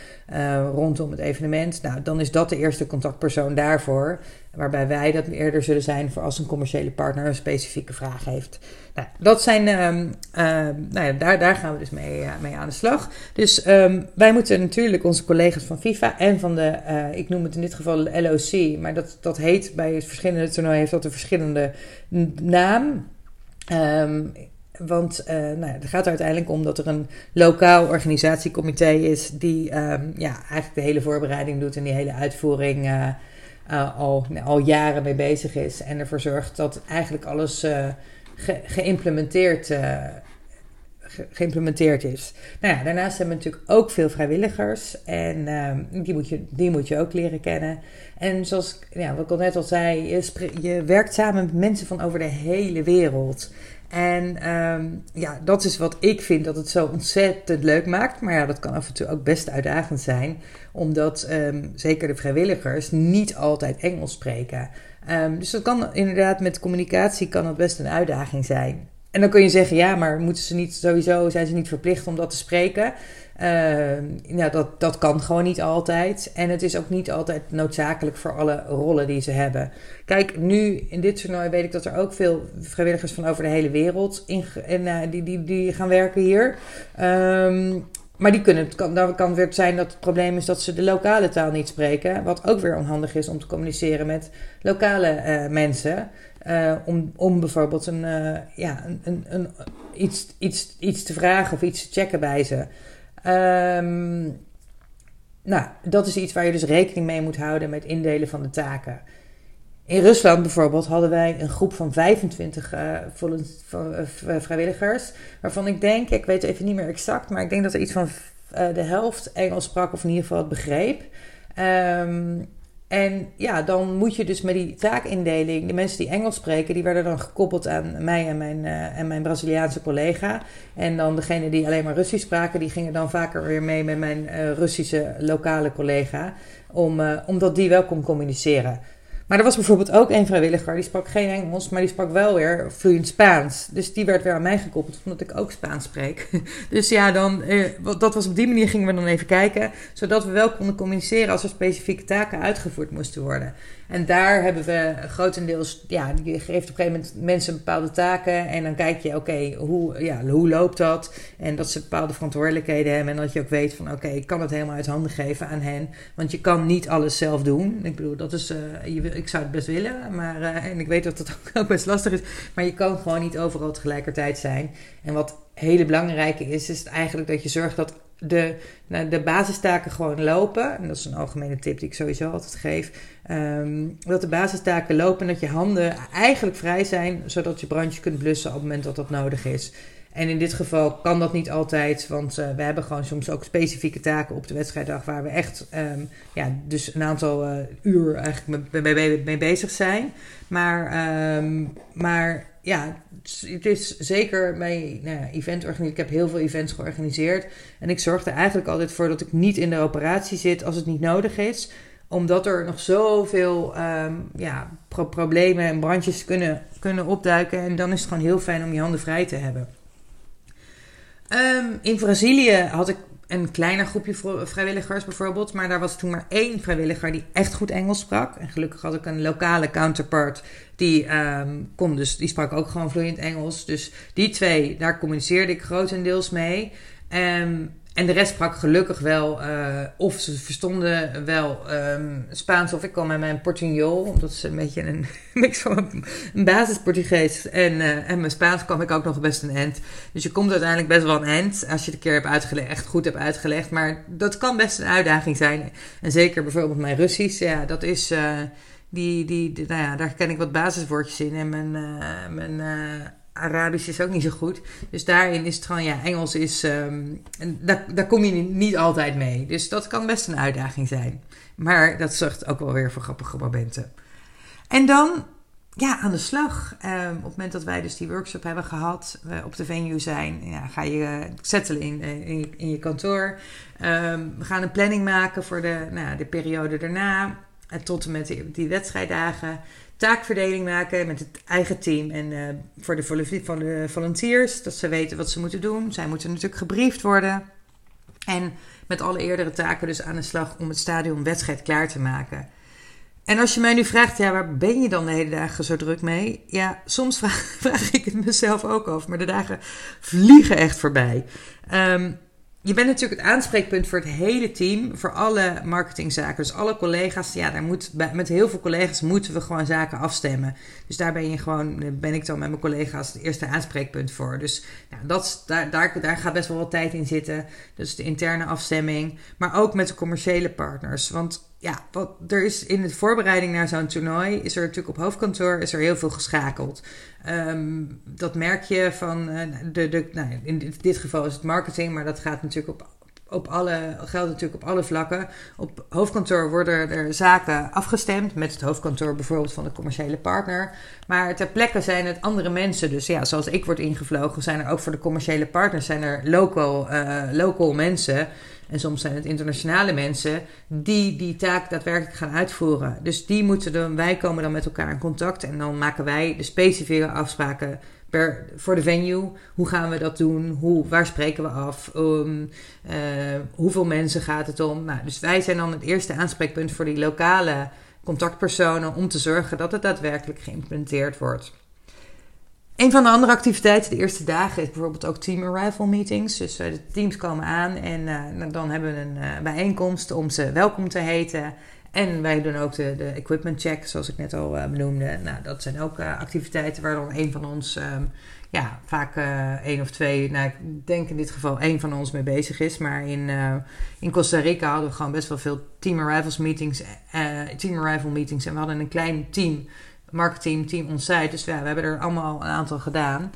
rondom het evenement. Nou, dan is dat de eerste contactpersoon daarvoor, waarbij wij dat eerder zullen zijn voor als een commerciële partner een specifieke vraag heeft. Nou, dat zijn, um, nou ja, daar, daar gaan we dus mee, uh, mee aan de slag. Dus um, wij moeten natuurlijk onze collega's van FIFA en van de, uh, ik noem het in dit geval LOC, maar dat, dat heet bij verschillende toernooien, heeft dat een verschillende naam. Want uh, nou het gaat er uiteindelijk om dat er een lokaal organisatiecomité is die ja, eigenlijk de hele voorbereiding doet en die hele uitvoering uh, al, al jaren mee bezig is. En ervoor zorgt dat eigenlijk alles ge geïmplementeerd, uh, ge geïmplementeerd is. Nou ja, daarnaast hebben we natuurlijk ook veel vrijwilligers. En uh, die, moet je, die moet je ook leren kennen. En zoals ja, wat ik al net al zei, je werkt samen met mensen van over de hele wereld. En um, ja, dat is wat ik vind dat het zo ontzettend leuk maakt. Maar ja, dat kan af en toe ook best uitdagend zijn. Omdat um, zeker de vrijwilligers niet altijd Engels spreken. Um, dus dat kan inderdaad met communicatie kan dat best een uitdaging zijn. En dan kun je zeggen, ja, maar moeten ze niet sowieso, zijn ze niet verplicht om dat te spreken? Nou, dat, dat kan gewoon niet altijd. En het is ook niet altijd noodzakelijk voor alle rollen die ze hebben. Kijk, nu in dit toernooi weet ik dat er ook veel vrijwilligers van over de hele wereld in, en, uh, die, die, die gaan werken hier. Um, maar die kunnen, het kan, dan kan weer zijn dat het probleem is dat ze de lokale taal niet spreken. Wat ook weer onhandig is om te communiceren met lokale uh, mensen. Uh, om, om bijvoorbeeld een, ja, een, een, iets, iets, iets te vragen of iets te checken bij ze. Um, nou, dat is iets waar je dus rekening mee moet houden met indelen van de taken. In Rusland bijvoorbeeld hadden wij een groep van 25 uh, vrijwilligers. Waarvan ik denk, ik weet even niet meer exact, maar ik denk dat er iets van de helft Engels sprak of in ieder geval het begreep. Um, en ja, dan moet je dus met die taakindeling, de mensen die Engels spreken, die werden dan gekoppeld aan mij en mijn, uh, en mijn Braziliaanse collega. En dan degene die alleen maar Russisch spraken, die gingen dan vaker weer mee met mijn uh, Russische lokale collega. Om, uh, omdat die wel kon communiceren. Maar er was bijvoorbeeld ook een vrijwilliger, die sprak geen Engels, maar die sprak wel weer vloeiend Spaans. Dus die werd weer aan mij gekoppeld, omdat ik ook Spaans spreek. Dus ja, dan, eh, dat was op die manier gingen we dan even kijken, zodat we wel konden communiceren als er specifieke taken uitgevoerd moesten worden. En daar hebben we grotendeels, ja, je geeft op een gegeven moment mensen bepaalde taken. En dan kijk je, oké, hoe, ja, hoe loopt dat? En dat ze bepaalde verantwoordelijkheden hebben. En dat je ook weet van, oké, ik kan het helemaal uit handen geven aan hen. Want je kan niet alles zelf doen. Ik bedoel, dat is, uh, je, ik zou het best willen. Maar, uh, en ik weet dat het ook best lastig is. Maar je kan gewoon niet overal tegelijkertijd zijn. En wat hele belangrijke is, is eigenlijk dat je zorgt dat de, nou, de basistaken gewoon lopen. En dat is een algemene tip die ik sowieso altijd geef. Um, dat de basistaken lopen en dat je handen eigenlijk vrij zijn, zodat je brandje kunt blussen op het moment dat dat nodig is. En in dit geval kan dat niet altijd, want uh, we hebben gewoon soms ook specifieke taken op de wedstrijddag waar we echt um, ja, dus een aantal uh, uur eigenlijk mee, mee, bezig zijn. Maar, um, maar ja, het is zeker bij nou ja, Ik heb heel veel events georganiseerd. En ik zorg er eigenlijk altijd voor dat ik niet in de operatie zit als het niet nodig is. Omdat er nog zoveel um, ja, pro problemen en brandjes kunnen, kunnen opduiken. En dan is het gewoon heel fijn om je handen vrij te hebben. Um, in Brazilië had ik een kleiner groepje vrijwilligers bijvoorbeeld. Maar daar was toen maar één vrijwilliger die echt goed Engels sprak. En gelukkig had ik een lokale counterpart die um, kon dus, die sprak ook gewoon vloeiend Engels. Dus die twee, daar communiceerde ik grotendeels mee. Um, en de rest sprak gelukkig wel, uh, of ze verstonden wel um, Spaans, of ik kwam met mijn Portugnol, omdat ze een beetje een mix van een basis Portugees en, uh, en mijn Spaans kwam ik ook nog best een end. Dus je komt uiteindelijk best wel een end als je het een keer hebt uitgelegd, echt goed hebt uitgelegd. Maar dat kan best een uitdaging zijn. En zeker bijvoorbeeld mijn Russisch, ja, dat is. Uh, die, die, die, nou ja, daar ken ik wat basiswoordjes in. En mijn, mijn Arabisch is ook niet zo goed. Dus daarin is het gewoon, ja, Engels is, um, daar, daar kom je niet altijd mee. Dus dat kan best een uitdaging zijn. Maar dat zorgt ook wel weer voor grappige momenten. En dan, ja, aan de slag. Um, op het moment dat wij dus die workshop hebben gehad, we op de venue zijn, ja, ga je uh, settelen in, uh, in, je, in, je, kantoor. Um, we gaan een planning maken voor de, nou, de periode daarna. En tot en met die, die wedstrijddagen taakverdeling maken met het eigen team. En uh, voor de, voor de volunteers, dat ze weten wat ze moeten doen. Zij moeten natuurlijk gebriefd worden. En met alle eerdere taken dus aan de slag om het stadion wedstrijd klaar te maken. En als je mij nu vraagt, ja, waar ben je dan de hele dagen zo druk mee? Ja, soms vraag, vraag ik het mezelf ook af, maar de dagen vliegen echt voorbij. Um, je bent natuurlijk het aanspreekpunt voor het hele team, voor alle marketingzaken. Dus alle collega's, ja, daar moet, met heel veel collega's moeten we gewoon zaken afstemmen. Dus daar ben je gewoon, ben ik dan met mijn collega's het eerste aanspreekpunt voor. Dus nou, dat, daar, daar, daar gaat best wel wat tijd in zitten. Dus de interne afstemming, maar ook met de commerciële partners. Want ja, wat, er is in de voorbereiding naar zo'n toernooi, is er natuurlijk op hoofdkantoor is er heel veel geschakeld. Um, dat merk je van, uh, de, de, nou, in dit geval is het marketing, maar dat gaat natuurlijk op, op alle, geldt natuurlijk op alle vlakken. Op hoofdkantoor worden er zaken afgestemd met het hoofdkantoor bijvoorbeeld van de commerciële partner. Maar ter plekke zijn het andere mensen. Dus ja, zoals ik word ingevlogen, zijn er ook voor de commerciële partners zijn er local, uh, local mensen en soms zijn het internationale mensen die die taak daadwerkelijk gaan uitvoeren. Dus die moeten dan, wij komen dan met elkaar in contact en dan maken wij de specifieke afspraken per, voor de venue. Hoe gaan we dat doen? Hoe, waar spreken we af? Um, uh, hoeveel mensen gaat het om? Nou, dus wij zijn dan het eerste aanspreekpunt voor die lokale contactpersonen om te zorgen dat het daadwerkelijk geïmplementeerd wordt. Een van de andere activiteiten de eerste dagen is bijvoorbeeld ook team arrival meetings. Dus uh, de teams komen aan en uh, dan hebben we een uh, bijeenkomst om ze welkom te heten. En wij doen ook de, de equipment check, zoals ik net al benoemde. Nou, dat zijn ook activiteiten waar dan een van ons, um, ja, vaak één of twee, nou, ik denk in dit geval één van ons mee bezig is. Maar in, in Costa Rica hadden we gewoon best wel veel team arrivals meetings, team arrival meetings. En we hadden een klein team marketing team onsite. Dus ja, we hebben er allemaal een aantal gedaan.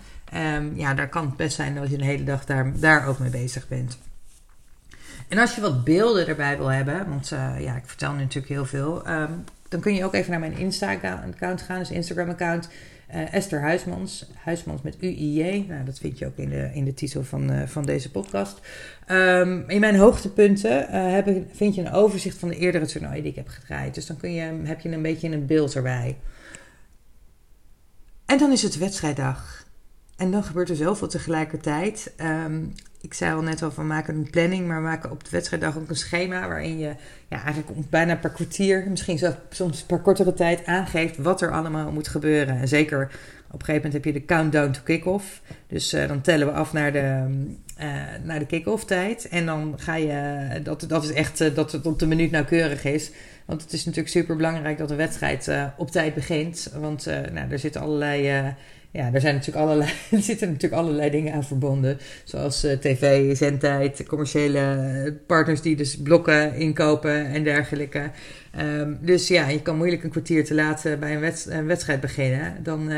Um, ja, daar kan het best zijn dat je een hele dag daar, daar ook mee bezig bent. En als je wat beelden erbij wil hebben, want uh, ja, ik vertel nu natuurlijk heel veel, um, dan kun je ook even naar mijn Insta-account gaan, dus Instagram-account. Uh, Esther Huismans, Huismans met U-I-J. Nou, dat vind je ook in de, in de titel van, uh, van deze podcast. Um, in mijn hoogtepunten heb, vind je een overzicht van de eerdere toernooien die ik heb gedraaid. Dus dan kun je, heb je een beetje een beeld erbij. En dan is het wedstrijddag. En dan gebeurt er zoveel tegelijkertijd. Um, ik zei al net al van maken een planning, maar we maken op de wedstrijddag ook een schema waarin je ja, eigenlijk bijna per kwartier, misschien zelfs soms per kortere tijd aangeeft wat er allemaal moet gebeuren. En zeker op een gegeven moment heb je de countdown to kick-off. Dus uh, dan tellen we af naar de, uh, naar de kick-off tijd. En dan ga je, dat, dat is echt uh, dat het op de minuut nauwkeurig is. Want het is natuurlijk super belangrijk dat de wedstrijd uh, op tijd begint. Want uh, nou, er zitten allerlei. Uh, ja, er, zijn natuurlijk allerlei, er zitten natuurlijk allerlei dingen aan verbonden. Zoals tv, zendtijd, commerciële partners die dus blokken inkopen en dergelijke. Um, dus ja, je kan moeilijk een kwartier te laat bij een, een, wedstrijd beginnen. Dan,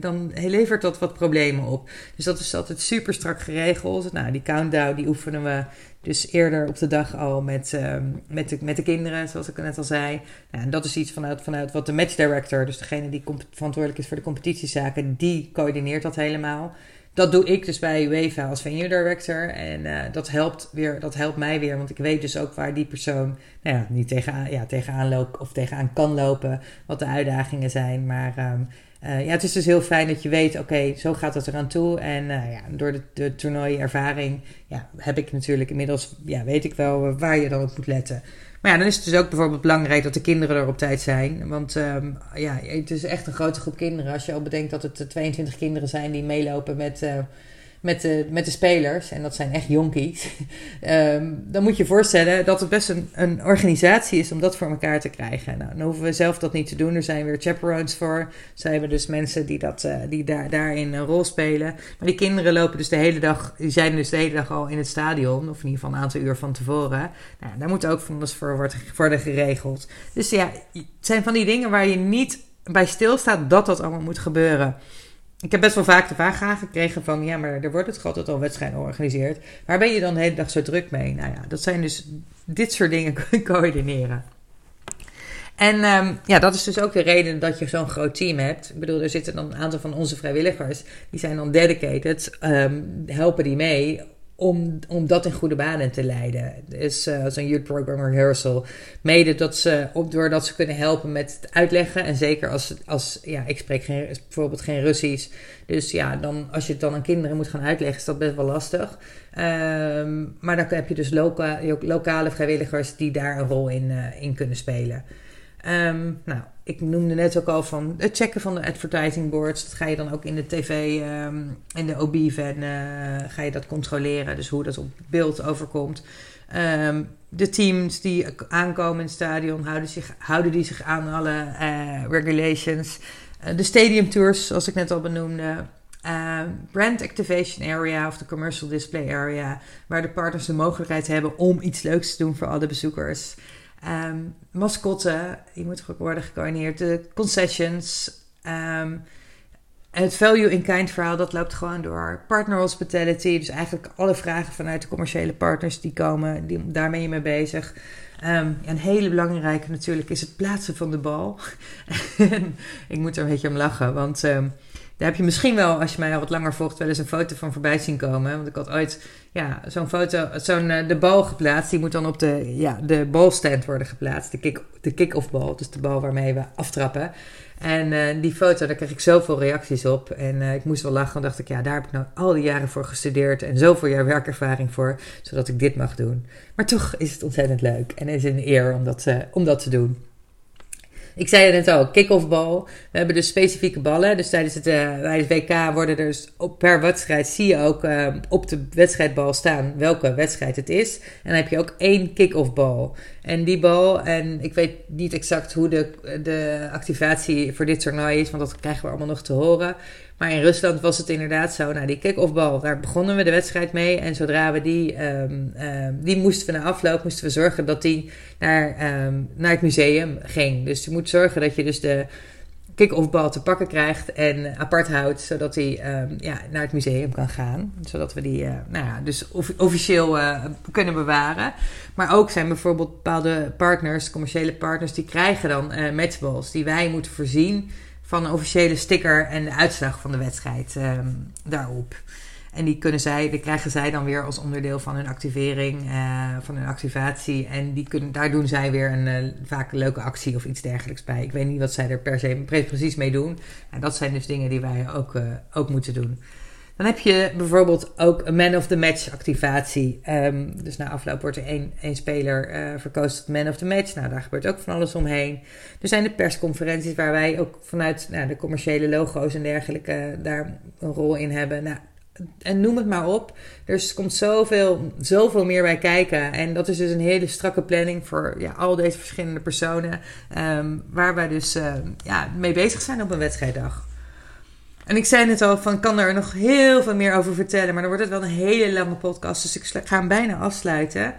dan levert dat wat problemen op. Dus dat is altijd super strak geregeld. Nou, die countdown die oefenen we dus eerder op de dag al met, um, met, de, met de kinderen, zoals ik net al zei. Nou, en dat is iets vanuit, vanuit wat de match director, dus degene die verantwoordelijk is voor de competitiezaken, die coördineert dat helemaal. Dat doe ik dus bij UEFA als venue director. En uh, dat, helpt weer, dat helpt mij weer, want ik weet dus ook waar die persoon nou ja, niet tegenaan, ja, tegenaan loopt of tegenaan kan lopen. Wat de uitdagingen zijn. Maar um, ja, het is dus heel fijn dat je weet, oké, zo gaat het eraan toe. En ja, door de, de toernooiervaring ja, heb ik natuurlijk inmiddels, ja, weet ik wel waar je dan op moet letten. Maar ja, dan is het dus ook bijvoorbeeld belangrijk dat de kinderen er op tijd zijn. Want um, ja, het is echt een grote groep kinderen. Als je al bedenkt dat het 22 kinderen zijn die meelopen met, met, de, met de spelers. En dat zijn echt jonkies. um, dan moet je voorstellen dat het best een, een organisatie is om dat voor elkaar te krijgen. Nou, dan hoeven we zelf dat niet te doen. Er zijn weer chaperones voor. Zijn we dus mensen die, dat, uh, die daar, daarin een rol spelen. Maar die kinderen lopen dus de hele dag. Die zijn dus de hele dag al in het stadion. Of in ieder geval een aantal uur van tevoren. Nou, daar moet ook van alles voor worden geregeld. Dus ja, het zijn van die dingen waar je niet bij stilstaat dat dat allemaal moet gebeuren. Ik heb best wel vaak de vraag aangekregen van... ja, maar er wordt het altijd al wedstrijden georganiseerd. Waar ben je dan de hele dag zo druk mee? Nou ja, dat zijn dus dit soort dingen coördineren. En um, ja, dat is dus ook de reden dat je zo'n groot team hebt. Ik bedoel, er zitten dan een aantal van onze vrijwilligers... die zijn dan dedicated, um, helpen die mee om, om dat in goede banen te leiden. Dus zo'n youth program rehearsal. Mede dat ze, op, doordat ze kunnen helpen met het uitleggen. En zeker als, als ja, ik spreek geen, bijvoorbeeld geen Russisch. Dus ja, dan, als je het dan aan kinderen moet gaan uitleggen, is dat best wel lastig. Um, maar dan heb je dus loka, lokale vrijwilligers die daar een rol in, uh, in kunnen spelen. Um, nou, ik noemde net ook al van het checken van de advertising boards. Dat ga je dan ook in de tv, um, in de OB-van, uh, ga je dat controleren. Dus hoe dat op beeld overkomt. Um, de teams die aankomen in het stadion, houden, zich, houden die zich aan alle uh, regulations. Uh, de stadium tours, zoals ik net al benoemde. Uh, brand activation area of de commercial display area, waar de partners de mogelijkheid hebben om iets leuks te doen voor alle bezoekers. Um, mascotten, die moeten worden gecoördineerd. De concessions. Um, het value in kind verhaal, dat loopt gewoon door. Partner hospitality, dus eigenlijk alle vragen vanuit de commerciële partners die komen, die, daar ben je mee bezig. Um, een hele belangrijke natuurlijk is het plaatsen van de bal. ik moet er een beetje om lachen, want daar heb je misschien wel, als je mij al wat langer volgt, wel eens een foto van voorbij zien komen. Want ik had ooit ja, zo'n foto, zo'n uh, de bal geplaatst. Die moet dan op de, ja, de balstand worden geplaatst. De kick, de kick-off bal, dus de bal waarmee we aftrappen. En uh, die foto, daar kreeg ik zoveel reacties op. En uh, ik moest wel lachen. En dacht ik, ja, daar heb ik nou al die jaren voor gestudeerd. En zoveel jaar werkervaring voor. Zodat ik dit mag doen. Maar toch is het ontzettend leuk. En is het een eer om dat, om dat te doen. Ik zei het net al, kick-off bal. We hebben dus specifieke ballen. Dus tijdens het, bij het WK worden er dus per wedstrijd zie je ook uh, op de wedstrijdbal staan welke wedstrijd het is. En dan heb je ook één kick-off bal. En die bal, en ik weet niet exact hoe de, de activatie voor dit toernooi is, want dat krijgen we allemaal nog te horen. Maar in Rusland was het inderdaad zo. Nou, die kick-off bal, daar begonnen we de wedstrijd mee. En zodra we die, um, um, die moesten we na afloop, moesten we zorgen dat die naar, um, naar het museum ging. Dus je moet zorgen dat je dus de kick-off bal te pakken krijgt en apart houdt, zodat hij ja, naar het museum kan gaan. Zodat we die, uh, nou ja, dus officieel uh, kunnen bewaren. Maar ook zijn bijvoorbeeld bepaalde partners, commerciële partners, die krijgen dan uh, matchballs die wij moeten voorzien van een officiële sticker en de uitslag van de wedstrijd um, daarop. En die, kunnen zij, die krijgen zij dan weer als onderdeel van hun activering, uh, van hun activatie. En die kunnen, daar doen zij weer een uh, vaak een leuke actie of iets dergelijks bij. Ik weet niet wat zij er per se precies mee doen. En dat zijn dus dingen die wij ook, uh, ook moeten doen. Dan heb je bijvoorbeeld ook een man of the match activatie. Um, dus na afloop wordt er één, één speler uh, verkozen tot man of the match. Nou, daar gebeurt ook van alles omheen. Er zijn de persconferenties waar wij ook vanuit nou, de commerciële logo's en dergelijke daar een rol in hebben. Nou, en noem het maar op. Er komt zoveel, zoveel meer bij kijken. En dat is dus een hele strakke planning voor ja, al deze verschillende personen. Um, waar wij dus uh, ja, mee bezig zijn op een wedstrijddag. En ik zei net al, van ik kan er nog heel veel meer over vertellen. Maar dan wordt het wel een hele lange podcast. Dus ik ga hem bijna afsluiten.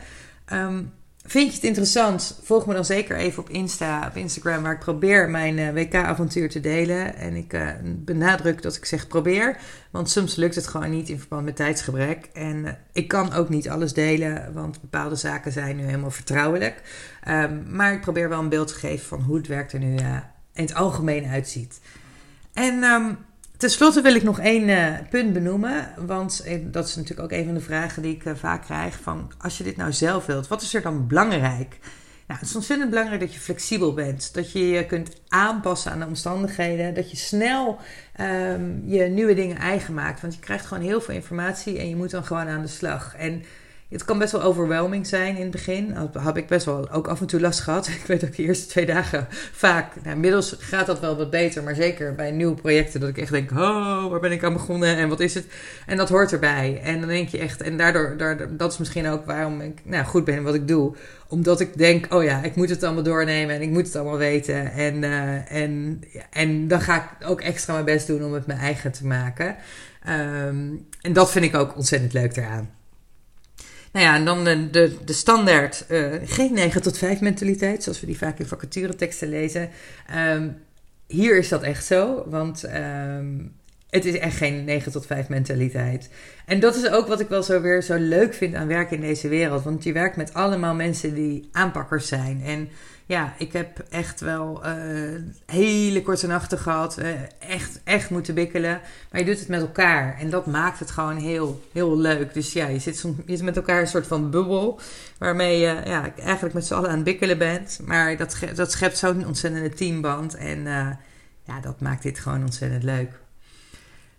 Um, vind je het interessant? Volg me dan zeker even op Insta, op Instagram, waar ik probeer mijn uh, WK-avontuur te delen. En ik uh, benadruk dat ik zeg probeer. Want soms lukt het gewoon niet in verband met tijdsgebrek. En uh, ik kan ook niet alles delen, want bepaalde zaken zijn nu helemaal vertrouwelijk. Um, maar ik probeer wel een beeld te geven van hoe het werk er nu in het algemeen uitziet. En um, Ten slotte wil ik nog één uh, punt benoemen. Want eh, dat is natuurlijk ook een van de vragen die ik uh, vaak krijg. Van als je dit nou zelf wilt, wat is er dan belangrijk? Nou, het is ontzettend belangrijk dat je flexibel bent. Dat je je kunt aanpassen aan de omstandigheden. Dat je snel ehm, je nieuwe dingen eigen maakt. Want je krijgt gewoon heel veel informatie en je moet dan gewoon aan de slag. En het kan best wel overwhelming zijn in het begin. Dat heb ik best wel ook af en toe last gehad. Ik weet ook de eerste twee dagen vaak. Nou, inmiddels gaat dat wel wat beter. Maar zeker bij nieuwe projecten dat ik echt denk: oh, waar ben ik aan begonnen en wat is het? En dat hoort erbij. En dan denk je echt. En daardoor, dat is misschien ook waarom ik nou, goed ben in wat ik doe. Omdat ik denk: oh ja, ik moet het allemaal doornemen en ik moet het allemaal weten. En, uh, en, en dan ga ik ook extra mijn best doen om het mijn eigen te maken. Um, en dat vind ik ook ontzettend leuk eraan. Nou ja, en dan de, de, de standaard, uh, geen 9 tot 5 mentaliteit, zoals we die vaak in vacatureteksten lezen. Um, hier is dat echt zo, want um, het is echt geen 9 tot 5 mentaliteit. En dat is ook wat ik wel zo weer zo leuk vind aan werken in deze wereld. Want je werkt met allemaal mensen die aanpakkers zijn. En ja, ik heb echt wel uh, hele korte nachten gehad. Uh, echt, echt moeten bikkelen. Maar je doet het met elkaar. En dat maakt het gewoon heel, heel leuk. Dus ja, je zit, je zit met elkaar een soort van bubbel. Waarmee je ja, eigenlijk met z'n allen aan het bikkelen bent. Maar dat, dat schept zo'n ontzettende teamband. En uh, ja, dat maakt dit gewoon ontzettend leuk.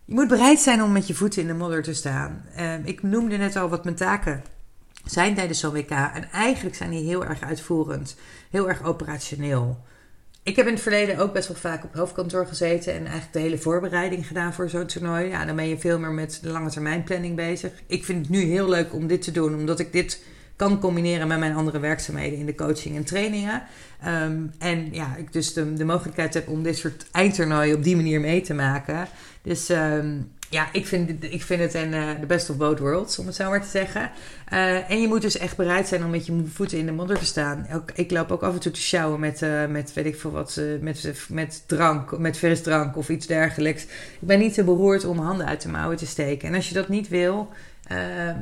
Je moet bereid zijn om met je voeten in de modder te staan. ik noemde net al wat mijn taken zijn tijdens zo'n WK. En eigenlijk zijn die heel erg uitvoerend, heel erg operationeel. Ik heb in het verleden ook best wel vaak op hoofdkantoor gezeten en eigenlijk de hele voorbereiding gedaan voor zo'n toernooi. Ja, dan ben je veel meer met de lange termijn planning bezig. Ik vind het nu heel leuk om dit te doen, omdat ik dit kan combineren met mijn andere werkzaamheden in de coaching en trainingen. Um, en ja, ik dus de, mogelijkheid heb om dit soort eindtoernooien op die manier mee te maken. Dus um, ja, ik vind, ik vind het een, uh, de best of both worlds, om het zo maar te zeggen. Uh, en je moet dus echt bereid zijn om met je voeten in de modder te staan. Ook, ik loop ook af en toe te sjouwen met, uh, met weet ik veel wat, met, met drank, met frisdrank of iets dergelijks. Ik ben niet te beroerd om handen uit de mouwen te steken. En als je dat niet wil,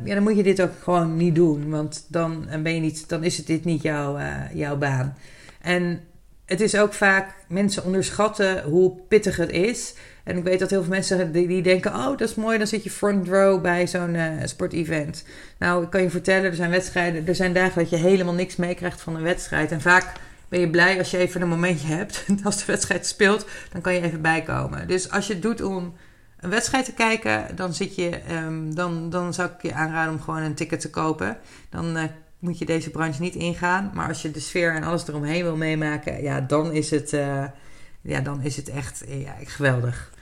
ja, dan moet je dit ook gewoon niet doen. Want dan, ben je niet, dan is het dit niet jouw, jouw baan. En het is ook vaak, mensen onderschatten hoe pittig het is. En ik weet dat heel veel mensen die, die denken: oh, dat is mooi, dan zit je front row bij zo'n uh, sportevent. Nou, ik kan je vertellen, er zijn wedstrijden, er zijn dagen dat je helemaal niks meekrijgt van een wedstrijd. En vaak ben je blij als je even een momentje hebt. Als de wedstrijd speelt, dan kan je even bijkomen. Dus als je het doet om een wedstrijd te kijken, dan, zit je, um, dan, dan zou ik je aanraden om gewoon een ticket te kopen. Dan uh, moet je deze branche niet ingaan. Maar als je de sfeer en alles eromheen wil meemaken, ja, dan is het, uh, ja, dan is het echt ja, geweldig.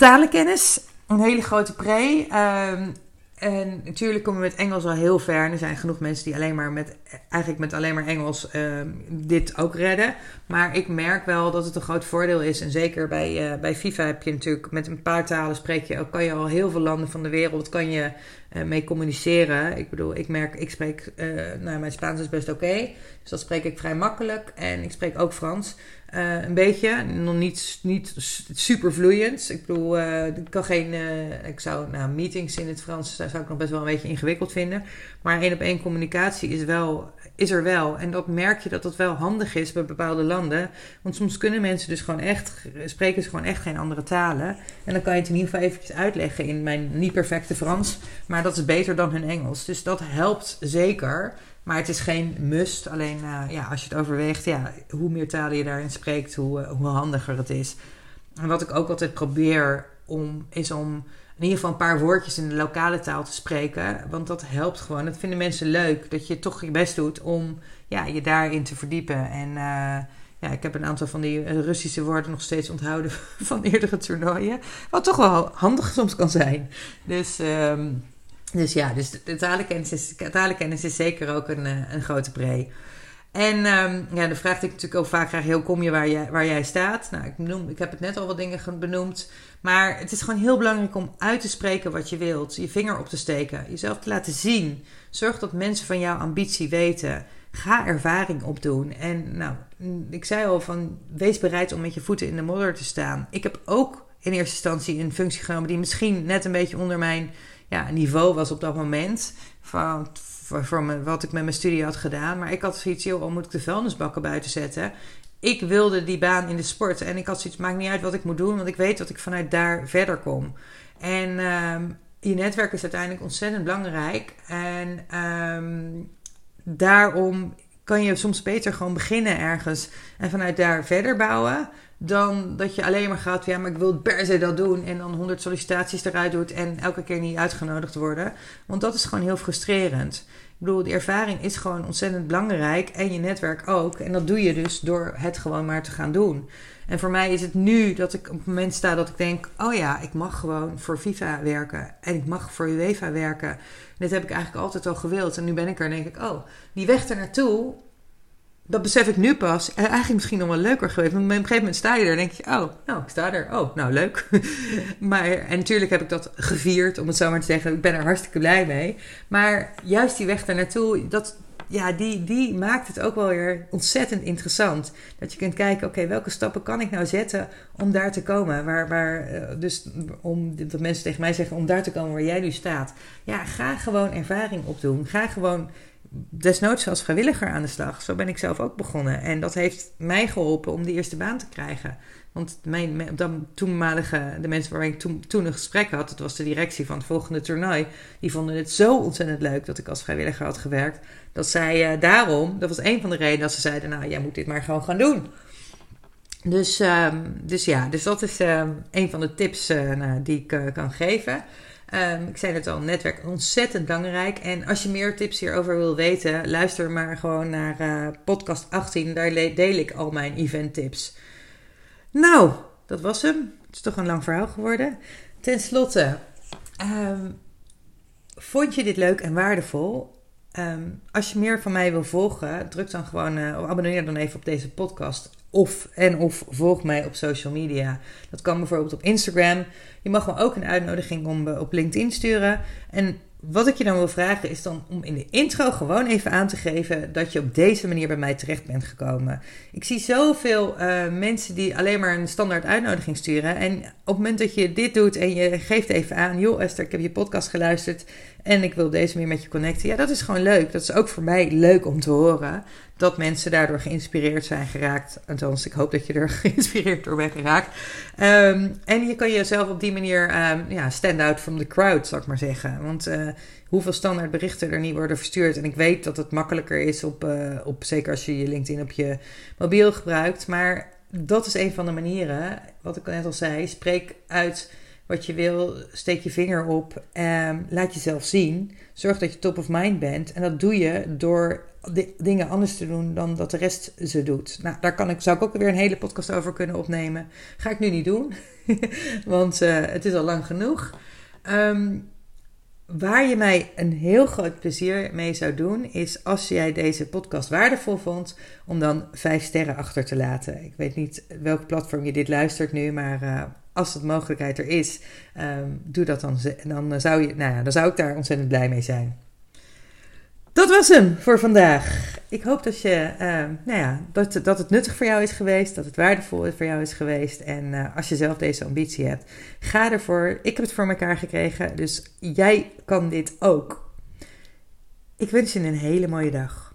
Talenkennis, een hele grote pre. Um, en natuurlijk komen we met Engels al heel ver. En er zijn genoeg mensen die alleen maar met, eigenlijk met alleen maar Engels um, dit ook redden. Maar ik merk wel dat het een groot voordeel is. En zeker bij, uh, bij FIFA heb je natuurlijk met een paar talen spreek je, kan je al heel veel landen van de wereld kan je, uh, mee communiceren. Ik bedoel, ik merk, ik spreek, uh, nou mijn Spaans is best oké. Dus dat spreek ik vrij makkelijk. En ik spreek ook Frans. Uh, een beetje, nog niet, niet super vloeiend. Ik bedoel, uh, ik kan geen. Uh, ik zou, nou, meetings in het Frans daar zou ik nog best wel een beetje ingewikkeld vinden. Maar één op één communicatie is, wel, is er wel. En dat merk je dat dat wel handig is bij bepaalde landen. Want soms kunnen mensen dus gewoon echt. spreken ze gewoon echt geen andere talen. En dan kan je het in ieder geval eventjes uitleggen in mijn niet perfecte Frans. Maar dat is beter dan hun Engels. Dus dat helpt zeker. Maar het is geen must. Alleen uh, ja, als je het overweegt, ja, hoe meer talen je daarin spreekt, hoe, uh, hoe handiger het is. En wat ik ook altijd probeer om, is om in ieder geval een paar woordjes in de lokale taal te spreken. Want dat helpt gewoon. Dat vinden mensen leuk. Dat je toch je best doet om ja, je daarin te verdiepen. En uh, ja, ik heb een aantal van die Russische woorden nog steeds onthouden van eerdere toernooien. Wat toch wel handig soms kan zijn. Dus um, dus ja, dus de talenkennis is, talenkennis is zeker ook een, eh, een grote pre. En um, ja, de vraag ik natuurlijk ook vaak krijg, hoe kom je waar, jij, waar jij staat? Nou, ik, benoem, ik heb het net al wat dingen benoemd. Maar het is gewoon heel belangrijk om uit te spreken wat je wilt. Je vinger op te steken. Jezelf te laten zien. Zorg dat mensen van jouw ambitie weten. Ga ervaring opdoen. En nou, ik zei al van, wees bereid om met je voeten in de modder te staan. Ik heb ook in eerste instantie een functie genomen die misschien net een beetje onder mijn ja, niveau was op dat moment. Van, voor, wat ik met mijn studie had gedaan. Maar ik had zoiets, joh, al moet ik de vuilnisbakken buiten zetten. Ik wilde die baan in de sport. En ik had zoiets, maakt niet uit wat ik moet doen. Want ik weet dat ik vanuit daar verder kom. En um, je netwerk is uiteindelijk ontzettend belangrijk. En um, daarom kan je soms beter gewoon beginnen ergens en vanuit daar verder bouwen. Dan dat je alleen maar gaat, ja, maar ik wil per se dat doen. En dan honderd sollicitaties eruit doet en elke keer niet uitgenodigd worden. Want dat is gewoon heel frustrerend. Ik bedoel, die ervaring is gewoon ontzettend belangrijk. En je netwerk ook. En dat doe je dus door het gewoon maar te gaan doen. En voor mij is het nu dat ik op het moment sta dat ik denk: oh ja, ik mag gewoon voor FIFA werken. En ik mag voor UEFA werken. dit heb ik eigenlijk altijd al gewild. En nu ben ik er en denk ik: oh, die weg er naartoe dat besef ik nu pas. En eigenlijk misschien nog wel leuker geweest. Want op een gegeven moment sta je er en denk je: Oh, nou, ik sta er. Oh, nou, leuk. maar, en natuurlijk heb ik dat gevierd, om het zo maar te zeggen. Ik ben er hartstikke blij mee. Maar juist die weg daar naartoe, dat, ja, die, die maakt het ook wel weer ontzettend interessant. Dat je kunt kijken: Oké, welke stappen kan ik nou zetten om daar te komen? Waar, waar, eh, dus om dat mensen tegen mij zeggen: Om daar te komen waar jij nu staat. Ja, ga gewoon ervaring opdoen. Ga gewoon desnoods als vrijwilliger aan de slag. Zo ben ik zelf ook begonnen. En dat heeft mij geholpen om de eerste baan te krijgen. Want mijn, toenmalige, de mensen waarmee ik toen, een gesprek had, dat was de directie van het volgende toernooi, die vonden het zo ontzettend leuk dat ik als vrijwilliger had gewerkt. Dat zij uh, daarom, dat was een van de redenen dat ze zeiden, nou jij moet dit maar gewoon gaan doen. Dus, uh, dus ja, dus dat is uh, een van de tips uh, nou, die ik uh, kan geven. Um, ik zei het al, netwerk ontzettend belangrijk. En als je meer tips hierover wil weten, luister maar gewoon naar uh, podcast 18. Daar deel ik al mijn event tips. Nou, dat was hem. Het is toch een lang verhaal geworden. Ten slotte, um, vond je dit leuk en waardevol? Um, als je meer van mij wil volgen, druk dan gewoon, uh, abonneer dan even op deze podcast. Of en of volg mij op social media. Dat kan bijvoorbeeld op Instagram. Je mag me ook een uitnodiging om eh, op LinkedIn sturen. En wat ik je dan wil vragen is dan om in de intro gewoon even aan te geven dat je op deze manier bij mij terecht bent gekomen. Ik zie zoveel uh, mensen die alleen maar een standaard uitnodiging sturen. En op het moment dat je dit doet en je geeft even aan, joh Esther, ik heb je podcast geluisterd en ik wil deze meer met je connecten. Ja, dat is gewoon leuk. Dat is ook voor mij leuk om te horen dat mensen daardoor geïnspireerd zijn geraakt. Althans, ik hoop dat je er geïnspireerd door bent geraakt. Um, en je kan jezelf op die manier um, ja, stand out from the crowd, zal ik maar zeggen. Want uh, hoeveel standaard berichten er niet worden verstuurd. En ik weet dat het makkelijker is, op, uh, op, zeker als je je LinkedIn op je mobiel gebruikt. Maar dat is een van de manieren, wat ik net al zei. Spreek uit wat je wil, steek je vinger op, um, laat jezelf zien. Zorg dat je top of mind bent. En dat doe je door dingen anders te doen dan dat de rest ze doet. Nou, daar kan ik, zou ik ook weer een hele podcast over kunnen opnemen. Ga ik nu niet doen, want uh, het is al lang genoeg. Um, waar je mij een heel groot plezier mee zou doen, is als jij deze podcast waardevol vond, om dan vijf sterren achter te laten. Ik weet niet welk platform je dit luistert nu, maar uh, als de mogelijkheid er is, um, doe dat dan. Dan zou, je, nou ja, dan zou ik daar ontzettend blij mee zijn. Dat was hem voor vandaag. Ik hoop dat, je, uh, nou ja, dat, dat het nuttig voor jou is geweest, dat het waardevol voor jou is geweest. En uh, als je zelf deze ambitie hebt, ga ervoor. Ik heb het voor elkaar gekregen, dus jij kan dit ook. Ik wens je een hele mooie dag.